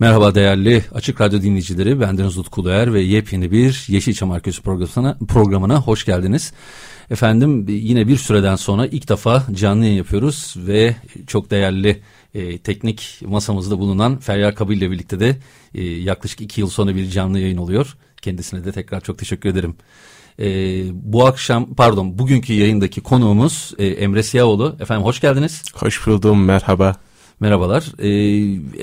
Merhaba değerli Açık Radyo dinleyicileri. Bendeniz Utku Uluer ve yepyeni bir Yeşilçam Arkeosu programına, programına hoş geldiniz. Efendim yine bir süreden sonra ilk defa canlı yayın yapıyoruz ve çok değerli e, teknik masamızda bulunan Feryal Kabil ile birlikte de e, yaklaşık iki yıl sonra bir canlı yayın oluyor. Kendisine de tekrar çok teşekkür ederim. E, bu akşam pardon bugünkü yayındaki konuğumuz e, Emre Siyahoğlu. Efendim hoş geldiniz. Hoş buldum merhaba. Merhabalar. Ee,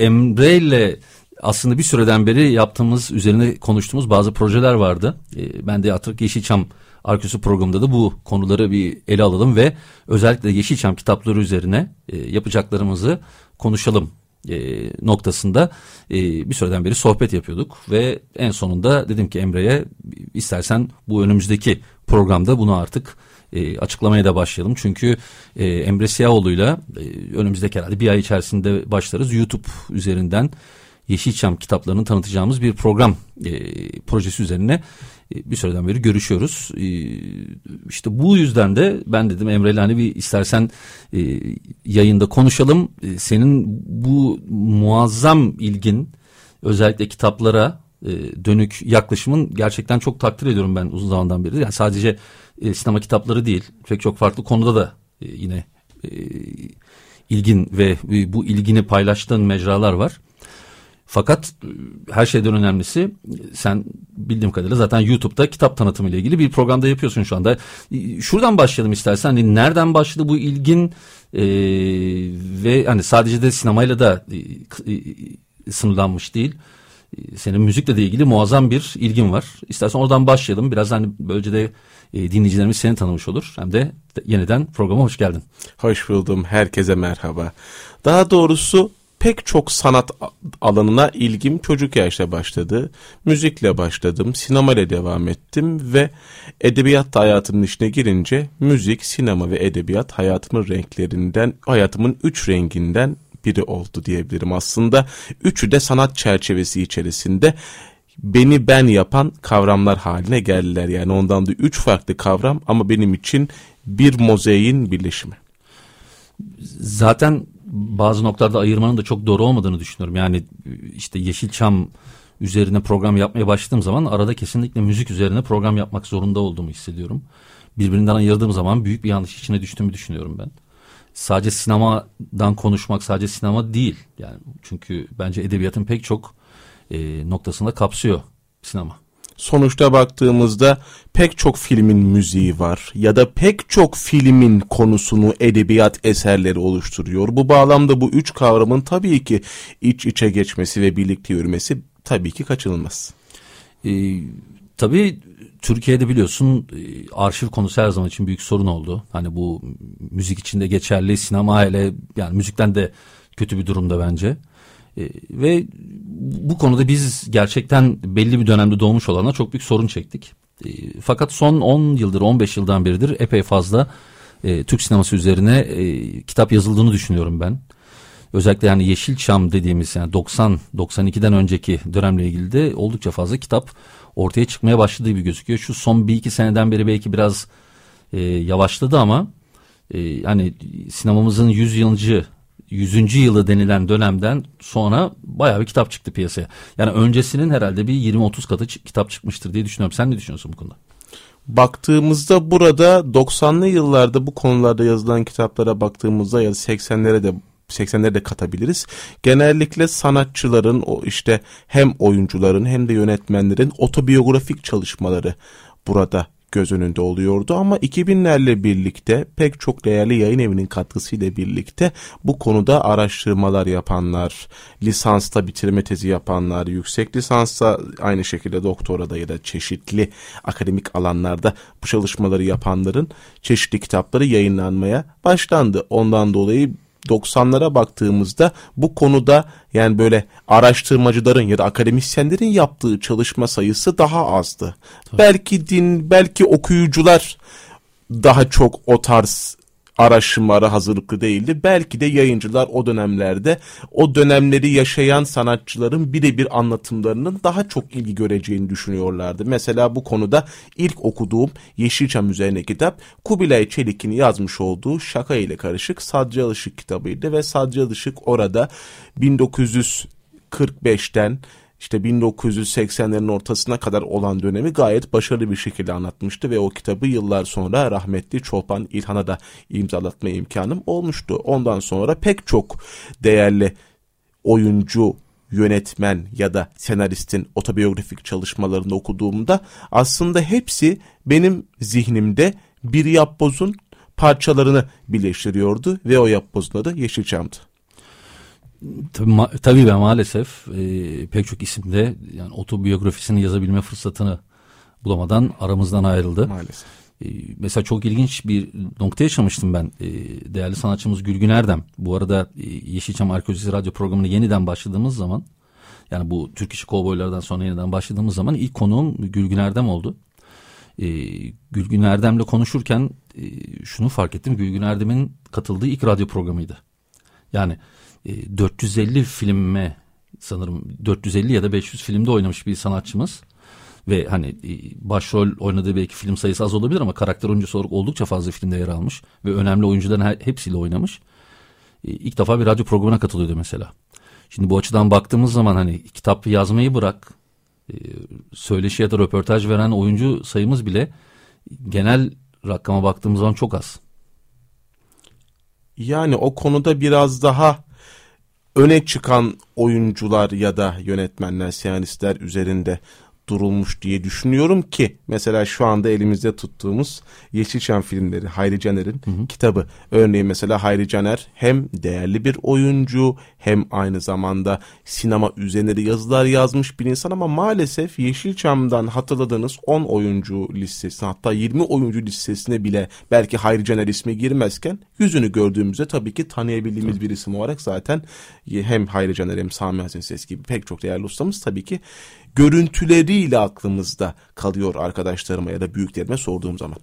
Emre ile aslında bir süreden beri yaptığımız, üzerine konuştuğumuz bazı projeler vardı. Ee, ben de Atatürk Yeşilçam Arküsü programında da bu konuları bir ele alalım ve özellikle Yeşilçam kitapları üzerine e, yapacaklarımızı konuşalım e, noktasında e, bir süreden beri sohbet yapıyorduk ve en sonunda dedim ki Emre'ye istersen bu önümüzdeki programda bunu artık e, açıklamaya da başlayalım. Çünkü e, Emre Siyahoğlu'yla e, önümüzdeki herhalde bir ay içerisinde başlarız. YouTube üzerinden Yeşilçam kitaplarını tanıtacağımız bir program e, projesi üzerine e, bir süreden beri görüşüyoruz. E, işte bu yüzden de ben dedim Emre'yle hani bir istersen e, yayında konuşalım. E, senin bu muazzam ilgin özellikle kitaplara dönük yaklaşımın gerçekten çok takdir ediyorum ben uzun zamandan beri. Yani sadece e, sinema kitapları değil pek çok farklı konuda da e, yine e, ilgin ve e, bu ilgini paylaştığın mecralar var. Fakat e, her şeyden önemlisi sen bildiğim kadarıyla zaten YouTube'da kitap tanıtımı ile ilgili bir programda yapıyorsun şu anda. E, şuradan başlayalım istersen. Hani nereden başladı bu ilgin e, ve hani sadece de sinemayla da e, e, sınırlanmış değil. Senin müzikle de ilgili muazzam bir ilgin var. İstersen oradan başlayalım. Biraz hani böylece de e, dinleyicilerimiz seni tanımış olur. Hem de yeniden programa hoş geldin. Hoş buldum. Herkese merhaba. Daha doğrusu pek çok sanat alanına ilgim çocuk yaşta başladı. Müzikle başladım, sinemayla devam ettim ve edebiyat hayatımın içine girince müzik, sinema ve edebiyat hayatımın renklerinden, hayatımın üç renginden biri oldu diyebilirim aslında. Üçü de sanat çerçevesi içerisinde beni ben yapan kavramlar haline geldiler. Yani ondan da üç farklı kavram ama benim için bir mozaiğin birleşimi. Zaten bazı noktalarda ayırmanın da çok doğru olmadığını düşünüyorum. Yani işte Yeşilçam üzerine program yapmaya başladığım zaman arada kesinlikle müzik üzerine program yapmak zorunda olduğumu hissediyorum. Birbirinden ayırdığım zaman büyük bir yanlış içine düştüğümü düşünüyorum ben. Sadece sinemadan konuşmak sadece sinema değil. Yani çünkü bence edebiyatın pek çok e, noktasında kapsıyor sinema. Sonuçta baktığımızda pek çok filmin müziği var ya da pek çok filmin konusunu edebiyat eserleri oluşturuyor. Bu bağlamda bu üç kavramın tabii ki iç içe geçmesi ve birlikte yürümesi tabii ki kaçınılmaz. Ee, tabii Türkiye'de biliyorsun e, arşiv konusu her zaman için büyük sorun oldu. Hani bu müzik içinde geçerli, sinema hele yani müzikten de kötü bir durumda bence. E, ve bu konuda biz gerçekten belli bir dönemde doğmuş olanlar çok büyük sorun çektik. E, fakat son 10 yıldır 15 yıldan beridir epey fazla Türk sineması üzerine kitap yazıldığını düşünüyorum ben. Özellikle yani Yeşilçam dediğimiz yani 90-92'den önceki dönemle ilgili de oldukça fazla kitap ortaya çıkmaya başladığı gibi gözüküyor. Şu son bir iki seneden beri belki biraz e, yavaşladı ama e, hani sinemamızın 100 yılcı 100. yılı denilen dönemden sonra bayağı bir kitap çıktı piyasaya. Yani öncesinin herhalde bir 20-30 katı kitap çıkmıştır diye düşünüyorum. Sen ne düşünüyorsun bu konuda? Baktığımızda burada 90'lı yıllarda bu konularda yazılan kitaplara baktığımızda ya da 80'lere de 80'leri de katabiliriz. Genellikle sanatçıların o işte hem oyuncuların hem de yönetmenlerin otobiyografik çalışmaları burada göz önünde oluyordu ama 2000'lerle birlikte pek çok değerli yayın evinin katkısıyla birlikte bu konuda araştırmalar yapanlar, lisansta bitirme tezi yapanlar, yüksek lisansta aynı şekilde doktora ya da çeşitli akademik alanlarda bu çalışmaları yapanların çeşitli kitapları yayınlanmaya başlandı. Ondan dolayı 90'lara baktığımızda bu konuda yani böyle araştırmacıların ya da akademisyenlerin yaptığı çalışma sayısı daha azdı. Tabii. Belki din, belki okuyucular daha çok o tarz araştırmalara hazırlıklı değildi. Belki de yayıncılar o dönemlerde o dönemleri yaşayan sanatçıların birebir anlatımlarının daha çok ilgi göreceğini düşünüyorlardı. Mesela bu konuda ilk okuduğum Yeşilçam üzerine kitap Kubilay Çelik'in yazmış olduğu Şaka ile Karışık Sadri Alışık kitabıydı ve Sadri Alışık orada 1945'ten işte 1980'lerin ortasına kadar olan dönemi gayet başarılı bir şekilde anlatmıştı ve o kitabı yıllar sonra rahmetli Çolpan İlhan'a da imzalatma imkanım olmuştu. Ondan sonra pek çok değerli oyuncu, yönetmen ya da senaristin otobiyografik çalışmalarını okuduğumda aslında hepsi benim zihnimde bir yapbozun parçalarını birleştiriyordu ve o yapbozun adı Yeşilçam'dı. Tabii, ma tabii ve maalesef e, pek çok isimde yani otobiyografisini yazabilme fırsatını bulamadan aramızdan ayrıldı. Maalesef. E, mesela çok ilginç bir nokta yaşamıştım ben. E, değerli sanatçımız Gülgün Erdem. Bu arada e, Yeşilçam Arkeolojisi Radyo programını yeniden başladığımız zaman yani bu Türk işi kovboylardan sonra yeniden başladığımız zaman ilk konuğum Gülgün Erdem oldu. E, Gülgün Erdem'le konuşurken e, şunu fark ettim. Gülgün Erdem'in katıldığı ilk radyo programıydı. Yani 450 e, filme sanırım 450 ya da 500 filmde oynamış bir sanatçımız ve hani e, başrol oynadığı belki film sayısı az olabilir ama karakter oyuncusu olarak oldukça fazla filmde yer almış ve önemli oyuncuların hepsiyle oynamış. E, ilk defa bir radyo programına katılıyordu mesela. Şimdi bu açıdan baktığımız zaman hani kitap yazmayı bırak söyleşi ya da röportaj veren oyuncu sayımız bile genel rakama baktığımız zaman çok az. Yani o konuda biraz daha öne çıkan oyuncular ya da yönetmenler, senaristler üzerinde durulmuş diye düşünüyorum ki mesela şu anda elimizde tuttuğumuz Yeşilçam filmleri Hayri Caner'in hı hı. kitabı. Örneğin mesela Hayri Caner hem değerli bir oyuncu hem aynı zamanda sinema üzerine de yazılar yazmış bir insan ama maalesef Yeşilçam'dan hatırladığınız 10 oyuncu listesine hatta 20 oyuncu listesine bile belki Hayri Caner ismi girmezken yüzünü gördüğümüzde tabii ki tanıyabildiğimiz hı. bir isim olarak zaten hem Hayri Caner hem Sami Hasan Ses gibi pek çok değerli ustamız tabii ki görüntüleriyle aklımızda kalıyor arkadaşlarıma ya da büyüklerime sorduğum zaman.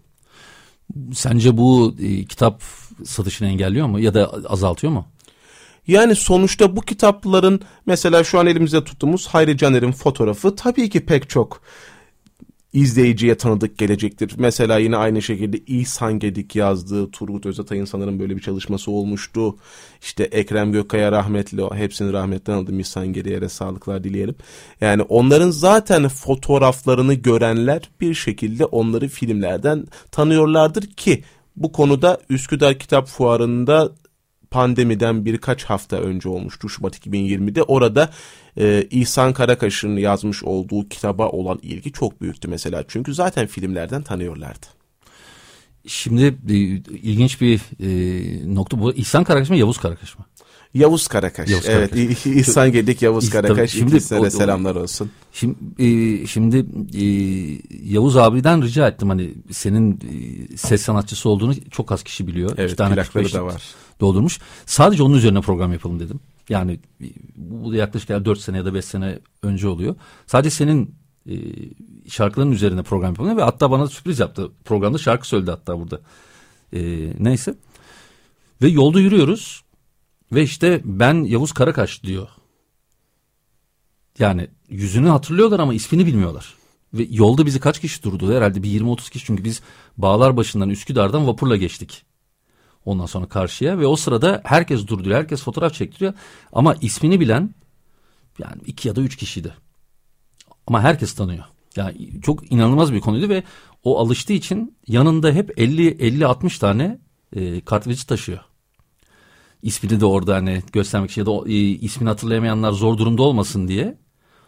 Sence bu e, kitap satışını engelliyor mu ya da azaltıyor mu? Yani sonuçta bu kitapların mesela şu an elimizde tuttuğumuz Hayri Caner'in fotoğrafı tabii ki pek çok izleyiciye tanıdık gelecektir. Mesela yine aynı şekilde İhsan Gedik yazdığı Turgut Özatay'ın sanırım böyle bir çalışması olmuştu. İşte Ekrem Gökkaya rahmetli hepsini rahmetten aldım İhsan Gedik'e sağlıklar dileyelim. Yani onların zaten fotoğraflarını görenler bir şekilde onları filmlerden tanıyorlardır ki bu konuda Üsküdar Kitap Fuarı'nda pandemiden birkaç hafta önce olmuştu Şubat 2020'de. Orada e, İhsan Karakaş'ın yazmış olduğu kitaba olan ilgi çok büyüktü mesela. Çünkü zaten filmlerden tanıyorlardı. Şimdi e, ilginç bir e, nokta bu. İhsan Karakaş mı Yavuz Karakaş mı? Yavuz Karakaş. Yavuz evet, Karakaş. İhsan Gedik, Yavuz Karakaş. Şimdi, İkisine de selamlar olsun. Şimdi, e, şimdi e, Yavuz abiden rica ettim hani senin e, ses sanatçısı olduğunu çok az kişi biliyor. Evet, plakları da var. Doldurmuş. Sadece onun üzerine program yapalım dedim. Yani bu yaklaşık 4 sene ya da 5 sene önce oluyor. Sadece senin e, şarkıların üzerine program yapalım ve hatta bana sürpriz yaptı. Programda şarkı söyledi hatta burada. E, neyse. Ve yolda yürüyoruz. Ve işte ben Yavuz Karakaş diyor. Yani yüzünü hatırlıyorlar ama ismini bilmiyorlar. Ve yolda bizi kaç kişi durdu? Herhalde bir 20-30 kişi çünkü biz bağlar başından Üsküdar'dan vapurla geçtik. Ondan sonra karşıya ve o sırada herkes durduruyor. Herkes fotoğraf çektiriyor. Ama ismini bilen yani iki ya da üç kişiydi. Ama herkes tanıyor. Yani çok inanılmaz bir konuydu ve o alıştığı için yanında hep 50-50-60 tane e, kartvizit taşıyor ismini de orada hani göstermek için ya da e, ismini hatırlayamayanlar zor durumda olmasın diye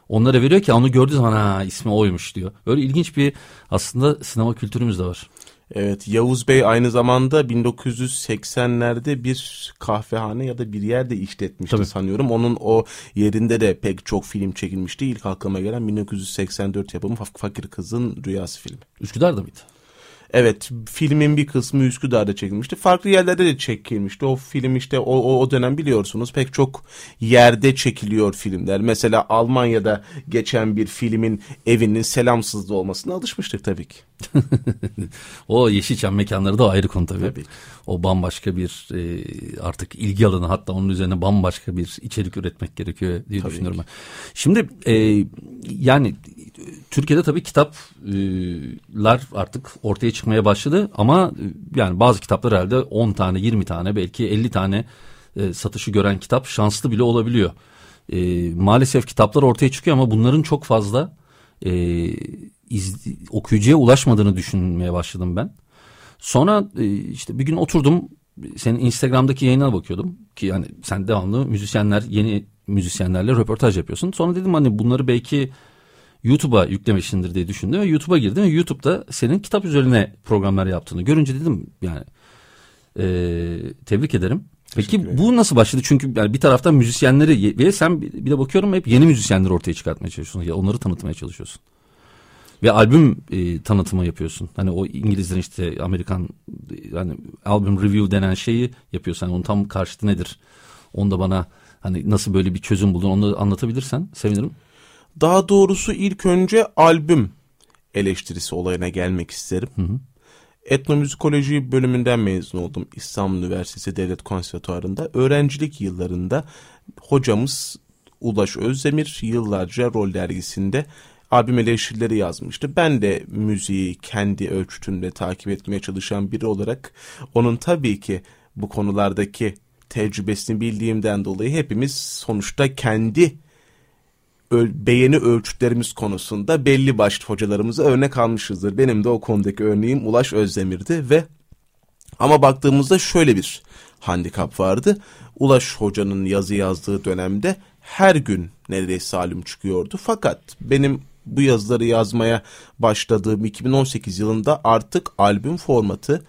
onlara veriyor ki onu gördüğü zaman ha ismi oymuş diyor. Böyle ilginç bir aslında sinema kültürümüz de var. Evet Yavuz Bey aynı zamanda 1980'lerde bir kahvehane ya da bir yerde işletmişti Tabii. sanıyorum. Onun o yerinde de pek çok film çekilmişti. İlk aklıma gelen 1984 yapımı Fakir Kızın Rüyası filmi. Üsküdar'da mıydı? Evet filmin bir kısmı Üsküdar'da çekilmişti. Farklı yerlerde de çekilmişti. O film işte o, o, o dönem biliyorsunuz pek çok yerde çekiliyor filmler. Mesela Almanya'da geçen bir filmin evinin selamsızlığı olmasına alışmıştık tabii ki. o Yeşilçam mekanları da ayrı konu tabii. tabii. O bambaşka bir e, artık ilgi alanı hatta onun üzerine bambaşka bir içerik üretmek gerekiyor diye tabii düşünüyorum ben. Şimdi e, yani Türkiye'de tabii kitaplar artık ortaya çıkmaya başladı ama yani bazı kitaplar herhalde 10 tane 20 tane belki 50 tane e, satışı gören kitap şanslı bile olabiliyor. E, maalesef kitaplar ortaya çıkıyor ama bunların çok fazla e, iz, okuyucuya ulaşmadığını düşünmeye başladım ben. Sonra e, işte bir gün oturdum senin Instagram'daki yayına bakıyordum ki yani sen devamlı müzisyenler yeni müzisyenlerle röportaj yapıyorsun. Sonra dedim hani bunları belki YouTube'a yüklemişsindir diye düşündüm ve YouTube'a girdim ve YouTube'da senin kitap üzerine programlar yaptığını görünce dedim yani e, tebrik ederim. Peki bu nasıl başladı? Çünkü yani bir taraftan müzisyenleri ve sen bir de bakıyorum hep yeni müzisyenleri ortaya çıkartmaya çalışıyorsun. Ya onları tanıtmaya çalışıyorsun. Ve albüm e, tanıtımı yapıyorsun. Hani o İngilizlerin işte Amerikan hani albüm review denen şeyi yapıyorsun. Hani onun tam karşıtı nedir? Onu da bana hani nasıl böyle bir çözüm buldun onu anlatabilirsen sevinirim. Daha doğrusu ilk önce albüm eleştirisi olayına gelmek isterim. Hı hı. Etnomüzikoloji bölümünden mezun oldum İstanbul Üniversitesi Devlet Konservatuarı'nda. Öğrencilik yıllarında hocamız Ulaş Özdemir yıllarca Rol dergisinde albüm eleştirileri yazmıştı. Ben de müziği kendi ölçütümde takip etmeye çalışan biri olarak onun tabii ki bu konulardaki tecrübesini bildiğimden dolayı hepimiz sonuçta kendi beğeni ölçütlerimiz konusunda belli başlı hocalarımıza örnek almışızdır. Benim de o konudaki örneğim Ulaş Özdemir'di ve ama baktığımızda şöyle bir handikap vardı. Ulaş hocanın yazı yazdığı dönemde her gün neredeyse albüm çıkıyordu. Fakat benim bu yazıları yazmaya başladığım 2018 yılında artık albüm formatı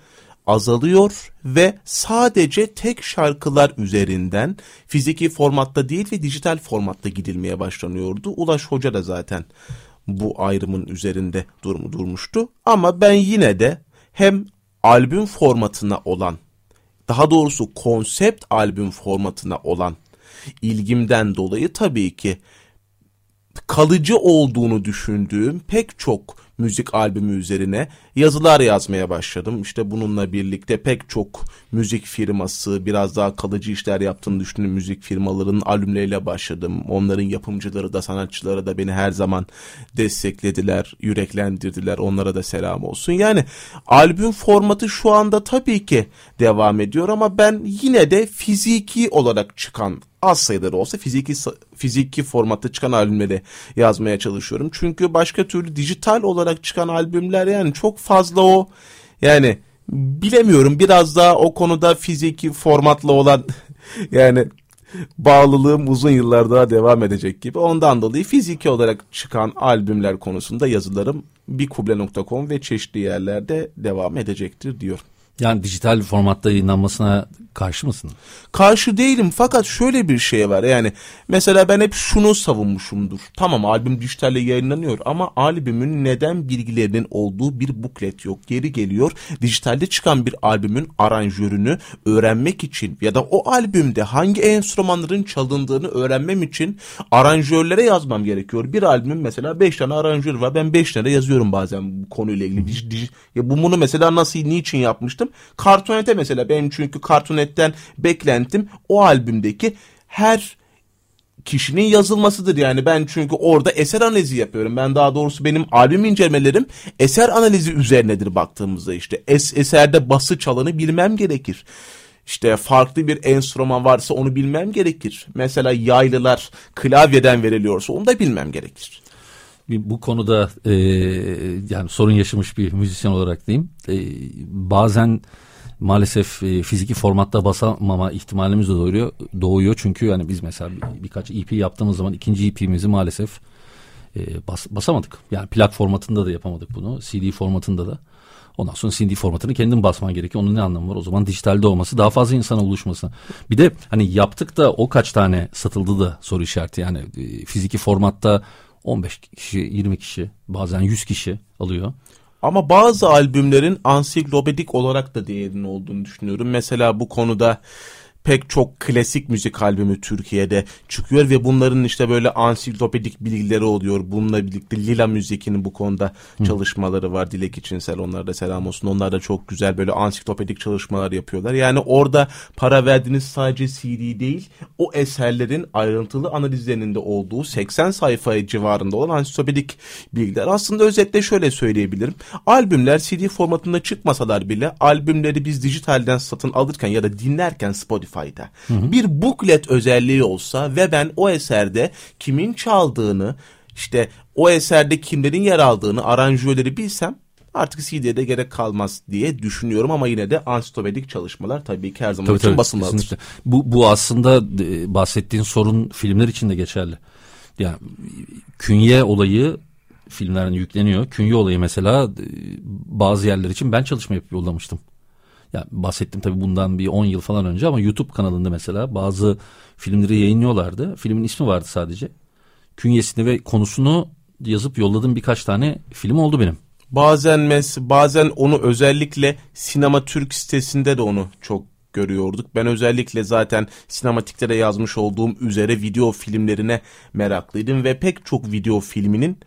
azalıyor ve sadece tek şarkılar üzerinden fiziki formatta değil ve dijital formatta gidilmeye başlanıyordu. Ulaş Hoca da zaten bu ayrımın üzerinde durumu durmuştu. Ama ben yine de hem albüm formatına olan daha doğrusu konsept albüm formatına olan ilgimden dolayı tabii ki kalıcı olduğunu düşündüğüm pek çok müzik albümü üzerine yazılar yazmaya başladım. İşte bununla birlikte pek çok müzik firması biraz daha kalıcı işler yaptığını düşündüğüm müzik firmalarının albümleriyle başladım. Onların yapımcıları da sanatçıları da beni her zaman desteklediler, yüreklendirdiler. Onlara da selam olsun. Yani albüm formatı şu anda tabii ki devam ediyor ama ben yine de fiziki olarak çıkan az sayıda da olsa fiziki fiziki formatta çıkan albümleri yazmaya çalışıyorum. Çünkü başka türlü dijital olarak çıkan albümler yani çok fazla o yani bilemiyorum biraz daha o konuda fiziki formatla olan yani bağlılığım uzun yıllar daha devam edecek gibi. Ondan dolayı fiziki olarak çıkan albümler konusunda yazılarım bikuble.com ve çeşitli yerlerde devam edecektir diyor. Yani dijital formatta yayınlanmasına karşı mısın? Karşı değilim fakat şöyle bir şey var yani mesela ben hep şunu savunmuşumdur. Tamam albüm dijitalle yayınlanıyor ama albümün neden bilgilerinin olduğu bir buklet yok. Geri geliyor dijitalde çıkan bir albümün aranjörünü öğrenmek için ya da o albümde hangi enstrümanların çalındığını öğrenmem için aranjörlere yazmam gerekiyor. Bir albümün mesela 5 tane aranjör var ben 5 tane yazıyorum bazen bu konuyla ilgili. Dij, dij, ya bunu mesela nasıl niçin yapmıştım? Kartonete mesela benim çünkü Kartonet'ten beklentim o albümdeki her kişinin yazılmasıdır yani ben çünkü orada eser analizi yapıyorum. Ben daha doğrusu benim albüm incelemelerim eser analizi üzerinedir baktığımızda işte es eserde bası çalanı bilmem gerekir. İşte farklı bir enstrüman varsa onu bilmem gerekir. Mesela yaylılar klavyeden veriliyorsa onu da bilmem gerekir bu konuda e, yani sorun yaşamış bir müzisyen olarak diyeyim. E, bazen maalesef e, fiziki formatta basamama ihtimalimiz de doğuyor. doğuyor. Çünkü yani biz mesela bir, birkaç EP yaptığımız zaman ikinci EP'mizi maalesef e, bas, basamadık. Yani plak formatında da yapamadık bunu. CD formatında da. Ondan sonra CD formatını kendin basman gerekiyor. Onun ne anlamı var? O zaman dijitalde olması daha fazla insana ulaşması. Bir de hani yaptık da o kaç tane satıldı da soru işareti. Yani e, fiziki formatta 15 kişi, 20 kişi, bazen 100 kişi alıyor. Ama bazı albümlerin ansiklopedik olarak da değerinin olduğunu düşünüyorum. Mesela bu konuda pek çok klasik müzik albümü Türkiye'de çıkıyor ve bunların işte böyle ansiklopedik bilgileri oluyor. Bununla birlikte Lila Müzik'in bu konuda Hı. çalışmaları var. Dilek İçinsel onlara da selam olsun. Onlar da çok güzel böyle ansiklopedik çalışmalar yapıyorlar. Yani orada para verdiğiniz sadece CD değil o eserlerin ayrıntılı analizlerinin de olduğu 80 sayfa civarında olan ansiklopedik bilgiler. Aslında özetle şöyle söyleyebilirim. Albümler CD formatında çıkmasalar bile albümleri biz dijitalden satın alırken ya da dinlerken Spotify Spotify'da hı hı. bir booklet özelliği olsa ve ben o eserde kimin çaldığını işte o eserde kimlerin yer aldığını aranjörleri bilsem artık CD'de gerek kalmaz diye düşünüyorum ama yine de ansiklopedic çalışmalar tabii ki her zaman tabii, için tabii, basılmalıdır. Bu, bu aslında e, bahsettiğin sorun filmler için de geçerli. Yani künye olayı filmlerden yükleniyor. Künye olayı mesela e, bazı yerler için ben çalışma yapıp yollamıştım. Ya bahsettim tabii bundan bir 10 yıl falan önce ama YouTube kanalında mesela bazı filmleri yayınlıyorlardı. Filmin ismi vardı sadece. Künyesini ve konusunu yazıp yolladığım birkaç tane film oldu benim. Bazen mes bazen onu özellikle Sinema Türk sitesinde de onu çok görüyorduk. Ben özellikle zaten sinematiklere yazmış olduğum üzere video filmlerine meraklıydım ve pek çok video filminin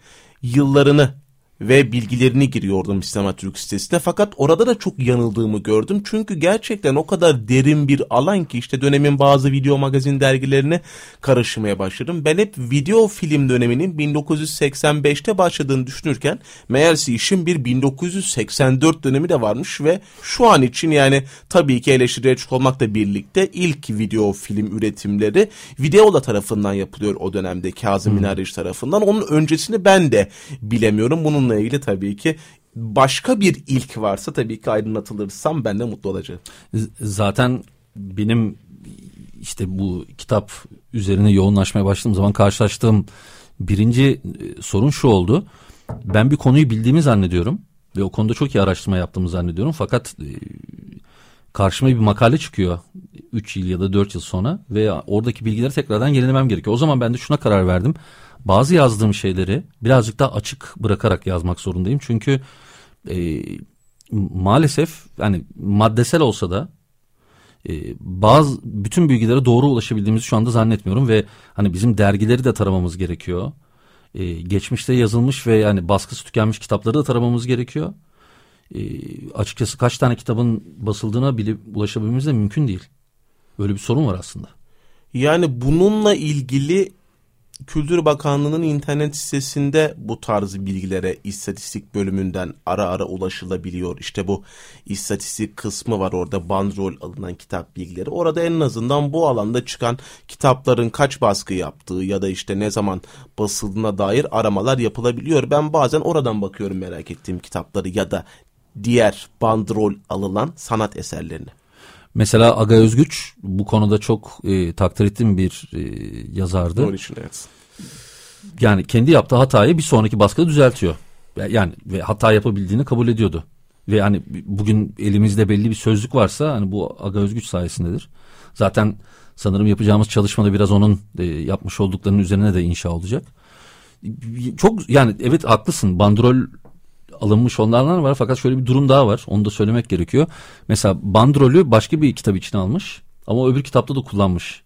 yıllarını ve bilgilerini giriyordum Sinema Türk sitesine. Fakat orada da çok yanıldığımı gördüm. Çünkü gerçekten o kadar derin bir alan ki işte dönemin bazı video magazin dergilerine karışmaya başladım. Ben hep video film döneminin 1985'te başladığını düşünürken meğerse işin bir 1984 dönemi de varmış ve şu an için yani tabii ki eleştiriye açık olmakla birlikte ilk video film üretimleri Videola tarafından yapılıyor o dönemde Kazım hmm. İnanç tarafından. Onun öncesini ben de bilemiyorum. Bunun bununla ilgili tabii ki başka bir ilk varsa tabii ki aydınlatılırsam ben de mutlu olacağım. Zaten benim işte bu kitap üzerine yoğunlaşmaya başladığım zaman karşılaştığım birinci e, sorun şu oldu. Ben bir konuyu bildiğimi zannediyorum ve o konuda çok iyi araştırma yaptığımı zannediyorum. Fakat e, karşıma bir makale çıkıyor 3 yıl ya da 4 yıl sonra ve oradaki bilgileri tekrardan yenilemem gerekiyor. O zaman ben de şuna karar verdim bazı yazdığım şeyleri birazcık daha açık bırakarak yazmak zorundayım. Çünkü e, maalesef yani maddesel olsa da e, bazı bütün bilgilere doğru ulaşabildiğimizi şu anda zannetmiyorum ve hani bizim dergileri de taramamız gerekiyor. E, geçmişte yazılmış ve yani baskısı tükenmiş kitapları da taramamız gerekiyor. E, açıkçası kaç tane kitabın basıldığına bile ulaşabilmemiz de mümkün değil. Böyle bir sorun var aslında. Yani bununla ilgili Kültür Bakanlığı'nın internet sitesinde bu tarz bilgilere istatistik bölümünden ara ara ulaşılabiliyor. İşte bu istatistik kısmı var orada bandrol alınan kitap bilgileri. Orada en azından bu alanda çıkan kitapların kaç baskı yaptığı ya da işte ne zaman basıldığına dair aramalar yapılabiliyor. Ben bazen oradan bakıyorum merak ettiğim kitapları ya da diğer bandrol alınan sanat eserlerini. Mesela Aga Özgüç bu konuda çok e, takdir ettiğim bir e, yazardı. Onun için evet. Yani kendi yaptığı hatayı bir sonraki baskıda düzeltiyor. Yani ve hata yapabildiğini kabul ediyordu. Ve hani bugün elimizde belli bir sözlük varsa hani bu Aga Özgüç sayesindedir. Zaten sanırım yapacağımız çalışmada biraz onun e, yapmış olduklarının üzerine de inşa olacak. Çok yani evet haklısın bandrol alınmış onlardan var fakat şöyle bir durum daha var. Onu da söylemek gerekiyor. Mesela bandrolü başka bir kitap için almış ama öbür kitapta da kullanmış.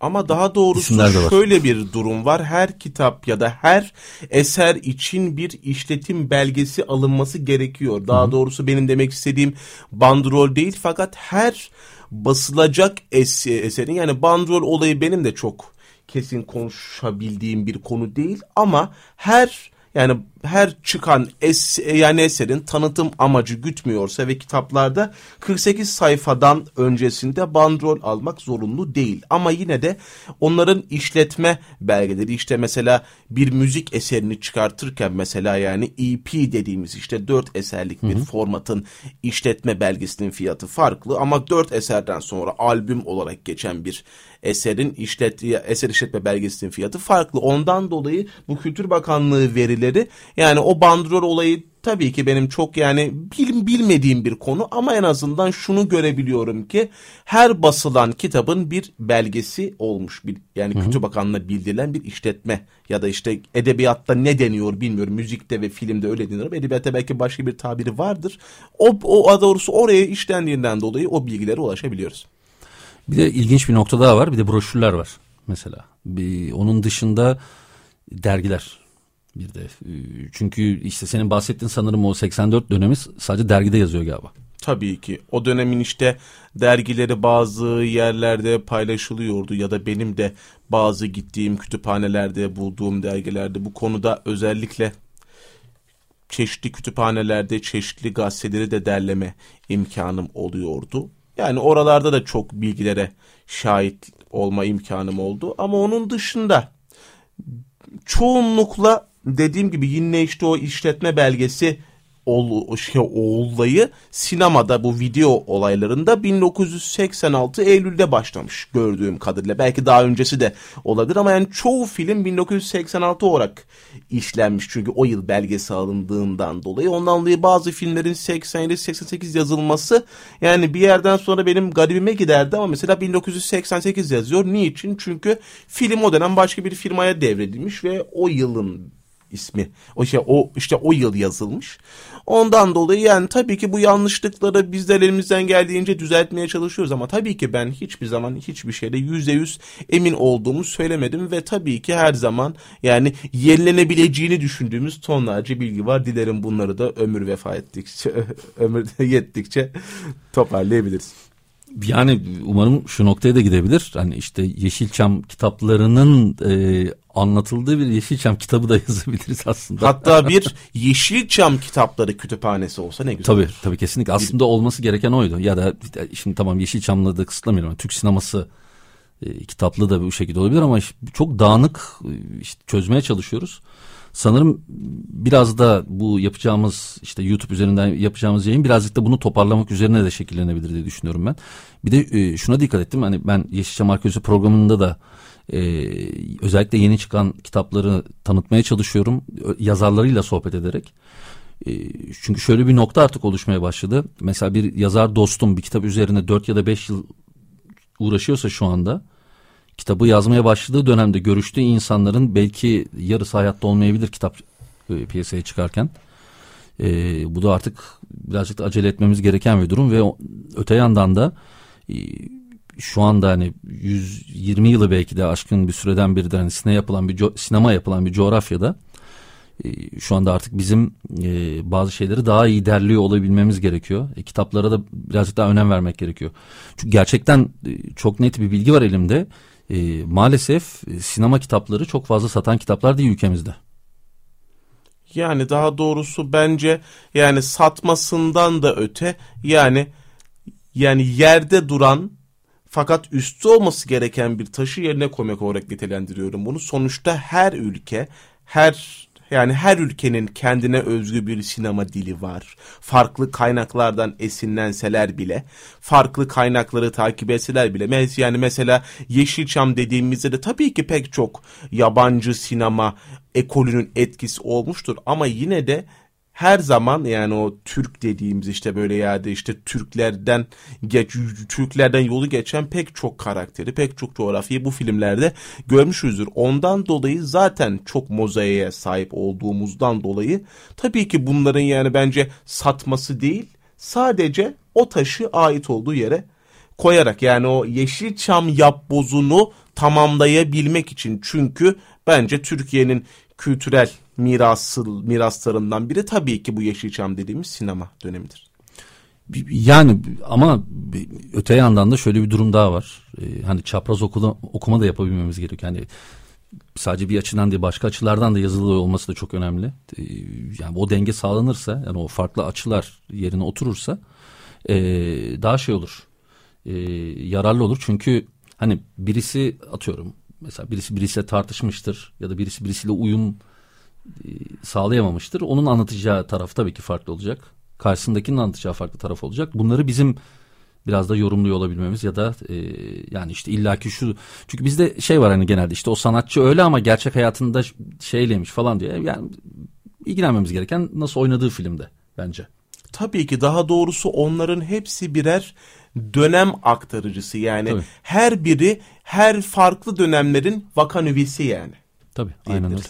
Ama daha doğrusu şöyle bir durum var. Her kitap ya da her eser için bir işletim belgesi alınması gerekiyor. Daha Hı-hı. doğrusu benim demek istediğim bandrol değil fakat her basılacak es- eserin yani bandrol olayı benim de çok kesin konuşabildiğim bir konu değil ama her yani her çıkan es, yani eserin tanıtım amacı gütmüyorsa ve kitaplarda 48 sayfadan öncesinde bandrol almak zorunlu değil. Ama yine de onların işletme belgeleri işte mesela bir müzik eserini çıkartırken mesela yani EP dediğimiz işte 4 eserlik bir hı hı. formatın işletme belgesinin fiyatı farklı ama 4 eserden sonra albüm olarak geçen bir eserin işlet eser işletme belgesinin fiyatı farklı. Ondan dolayı bu Kültür Bakanlığı verileri yani o bandrol olayı tabii ki benim çok yani bil, bilmediğim bir konu ama en azından şunu görebiliyorum ki her basılan kitabın bir belgesi olmuş. Bir, yani Kültür Bakanlığı'na bildirilen bir işletme ya da işte edebiyatta ne deniyor bilmiyorum. Müzikte ve filmde öyle denir ama edebiyatta belki başka bir tabiri vardır. O, o doğrusu oraya işlendiğinden dolayı o bilgilere ulaşabiliyoruz. Bir de ilginç bir nokta daha var. Bir de broşürler var mesela. Bir, onun dışında dergiler bir de. Çünkü işte senin bahsettiğin sanırım o 84 dönemi sadece dergide yazıyor galiba. Tabii ki. O dönemin işte dergileri bazı yerlerde paylaşılıyordu ya da benim de bazı gittiğim kütüphanelerde bulduğum dergilerde bu konuda özellikle çeşitli kütüphanelerde çeşitli gazeteleri de derleme imkanım oluyordu. Yani oralarda da çok bilgilere şahit olma imkanım oldu. Ama onun dışında çoğunlukla dediğim gibi yine işte o işletme belgesi ol, şey, olayı sinemada bu video olaylarında 1986 Eylül'de başlamış gördüğüm kadarıyla. Belki daha öncesi de olabilir ama yani çoğu film 1986 olarak işlenmiş. Çünkü o yıl belgesi alındığından dolayı. Ondan dolayı bazı filmlerin 87-88 yazılması yani bir yerden sonra benim garibime giderdi ama mesela 1988 yazıyor. Niçin? Çünkü film o dönem başka bir firmaya devredilmiş ve o yılın ismi. O şey o işte o yıl yazılmış. Ondan dolayı yani tabii ki bu yanlışlıkları bizler elimizden geldiğince düzeltmeye çalışıyoruz ama tabii ki ben hiçbir zaman hiçbir şeyde yüzde yüz emin olduğumu söylemedim ve tabii ki her zaman yani yenilenebileceğini düşündüğümüz tonlarca bilgi var. Dilerim bunları da ömür vefa ettikçe ömür yettikçe toparlayabiliriz. Yani umarım şu noktaya da gidebilir. Hani işte Yeşilçam kitaplarının e, anlatıldığı bir Yeşilçam kitabı da yazabiliriz aslında. Hatta bir Yeşilçam kitapları kütüphanesi olsa ne güzel Tabii tabii kesinlikle. Aslında olması gereken oydu. Ya da şimdi tamam Yeşilçam'la da kısıtlamıyorum. Türk sineması e, kitaplı da bu şekilde olabilir ama çok dağınık e, işte çözmeye çalışıyoruz. Sanırım biraz da bu yapacağımız işte YouTube üzerinden yapacağımız yayın birazcık da bunu toparlamak üzerine de şekillenebilir diye düşünüyorum ben. Bir de e, şuna dikkat ettim. Hani ben Yeşilçam Arkeolojisi programında da e, özellikle yeni çıkan kitapları tanıtmaya çalışıyorum. Yazarlarıyla sohbet ederek. E, çünkü şöyle bir nokta artık oluşmaya başladı. Mesela bir yazar dostum bir kitap üzerine 4 ya da 5 yıl uğraşıyorsa şu anda kitabı yazmaya başladığı dönemde görüştüğü insanların belki yarısı hayatta olmayabilir kitap e, piyasaya çıkarken. E, bu da artık birazcık da acele etmemiz gereken bir durum ve o, öte yandan da e, şu anda hani 120 yılı belki de aşkın bir süreden beri de hani sinema yapılan bir sinema yapılan bir coğrafyada e, şu anda artık bizim e, bazı şeyleri daha iyi derliyor olabilmemiz gerekiyor. E, kitaplara da birazcık daha önem vermek gerekiyor. Çünkü gerçekten e, çok net bir bilgi var elimde e, maalesef sinema kitapları çok fazla satan kitaplar değil ülkemizde. Yani daha doğrusu bence yani satmasından da öte yani yani yerde duran fakat üstü olması gereken bir taşı yerine koymak olarak nitelendiriyorum bunu. Sonuçta her ülke, her yani her ülkenin kendine özgü bir sinema dili var. Farklı kaynaklardan esinlenseler bile, farklı kaynakları takip etseler bile. Yani mesela Yeşilçam dediğimizde de tabii ki pek çok yabancı sinema ekolünün etkisi olmuştur. Ama yine de her zaman yani o Türk dediğimiz işte böyle yerde işte Türklerden geç Türklerden yolu geçen pek çok karakteri, pek çok coğrafyayı bu filmlerde görmüşüzdür. Ondan dolayı zaten çok mozaiğe sahip olduğumuzdan dolayı tabii ki bunların yani bence satması değil, sadece o taşı ait olduğu yere koyarak yani o Yeşilçam yapbozunu tamamlayabilmek için çünkü bence Türkiye'nin kültürel mirası, miraslarından biri tabii ki bu Yeşilçam dediğimiz sinema dönemidir. Yani ama öte yandan da şöyle bir durum daha var. Ee, hani çapraz okuma, okuma da yapabilmemiz gerekiyor. Yani sadece bir açıdan değil başka açılardan da yazılı olması da çok önemli. Ee, yani o denge sağlanırsa yani o farklı açılar yerine oturursa e, daha şey olur. E, yararlı olur. Çünkü hani birisi atıyorum mesela birisi birisiyle tartışmıştır ya da birisi birisiyle uyum sağlayamamıştır. Onun anlatacağı taraf tabii ki farklı olacak. Karşısındakinin anlatacağı farklı taraf olacak. Bunları bizim biraz da yorumluyor olabilmemiz ya da e, yani işte illaki şu çünkü bizde şey var hani genelde işte o sanatçı öyle ama gerçek hayatında şeyleymiş falan diye yani ilgilenmemiz gereken nasıl oynadığı filmde bence. Tabii ki daha doğrusu onların hepsi birer dönem aktarıcısı yani Tabii. her biri her farklı dönemlerin vakanüvisi yani. Tabii aynen öyle.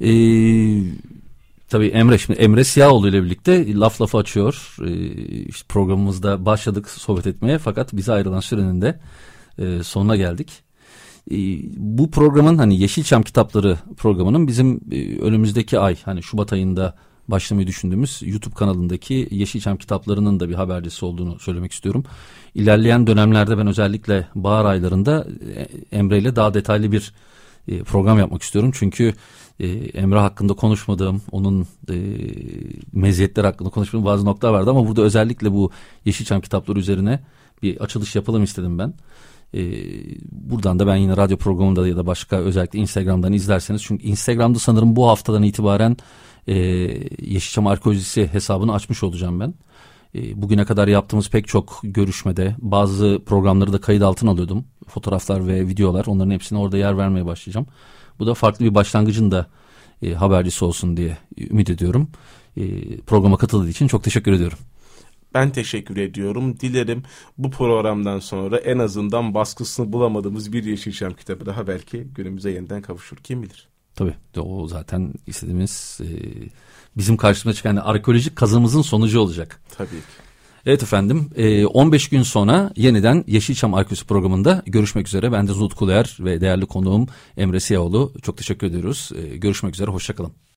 Ee, tabii Emre şimdi Emre Siyahoğlu ile birlikte laf lafı açıyor. Ee, işte programımızda başladık sohbet etmeye fakat bize ayrılan sürenin de e, sonuna geldik. Ee, bu programın hani Yeşilçam kitapları programının bizim e, önümüzdeki ay hani Şubat ayında başlamayı düşündüğümüz YouTube kanalındaki Yeşilçam kitaplarının da bir habercisi olduğunu söylemek istiyorum. İlerleyen dönemlerde ben özellikle bahar aylarında e, Emre ile daha detaylı bir e, program yapmak istiyorum. Çünkü e, Emre hakkında konuşmadığım, onun meziyetler hakkında konuşmadığım bazı noktalar vardı ama burada özellikle bu Yeşilçam kitapları üzerine bir açılış yapalım istedim ben. buradan da ben yine radyo programında ya da başka özellikle Instagram'dan izlerseniz çünkü Instagram'da sanırım bu haftadan itibaren e, Yeşilçam Arkeolojisi hesabını açmış olacağım ben. E, bugüne kadar yaptığımız pek çok görüşmede bazı programları da kayıt altına alıyordum. Fotoğraflar ve videolar onların hepsine orada yer vermeye başlayacağım. Bu da farklı bir başlangıcın da e, habercisi olsun diye ümit ediyorum. E, programa katıldığı için çok teşekkür ediyorum. Ben teşekkür ediyorum. Dilerim bu programdan sonra en azından baskısını bulamadığımız bir Yeşilçam kitabı daha belki günümüze yeniden kavuşur. Kim bilir? Tabii o zaten istediğimiz e, bizim karşımıza çıkan yani arkeolojik kazımızın sonucu olacak. Tabii ki. Evet efendim e, 15 gün sonra yeniden Yeşilçam Arkeolojisi programında görüşmek üzere. Ben de Zulut Kuluer ve değerli konuğum Emre Siyahoğlu çok teşekkür ediyoruz. E, görüşmek üzere hoşçakalın.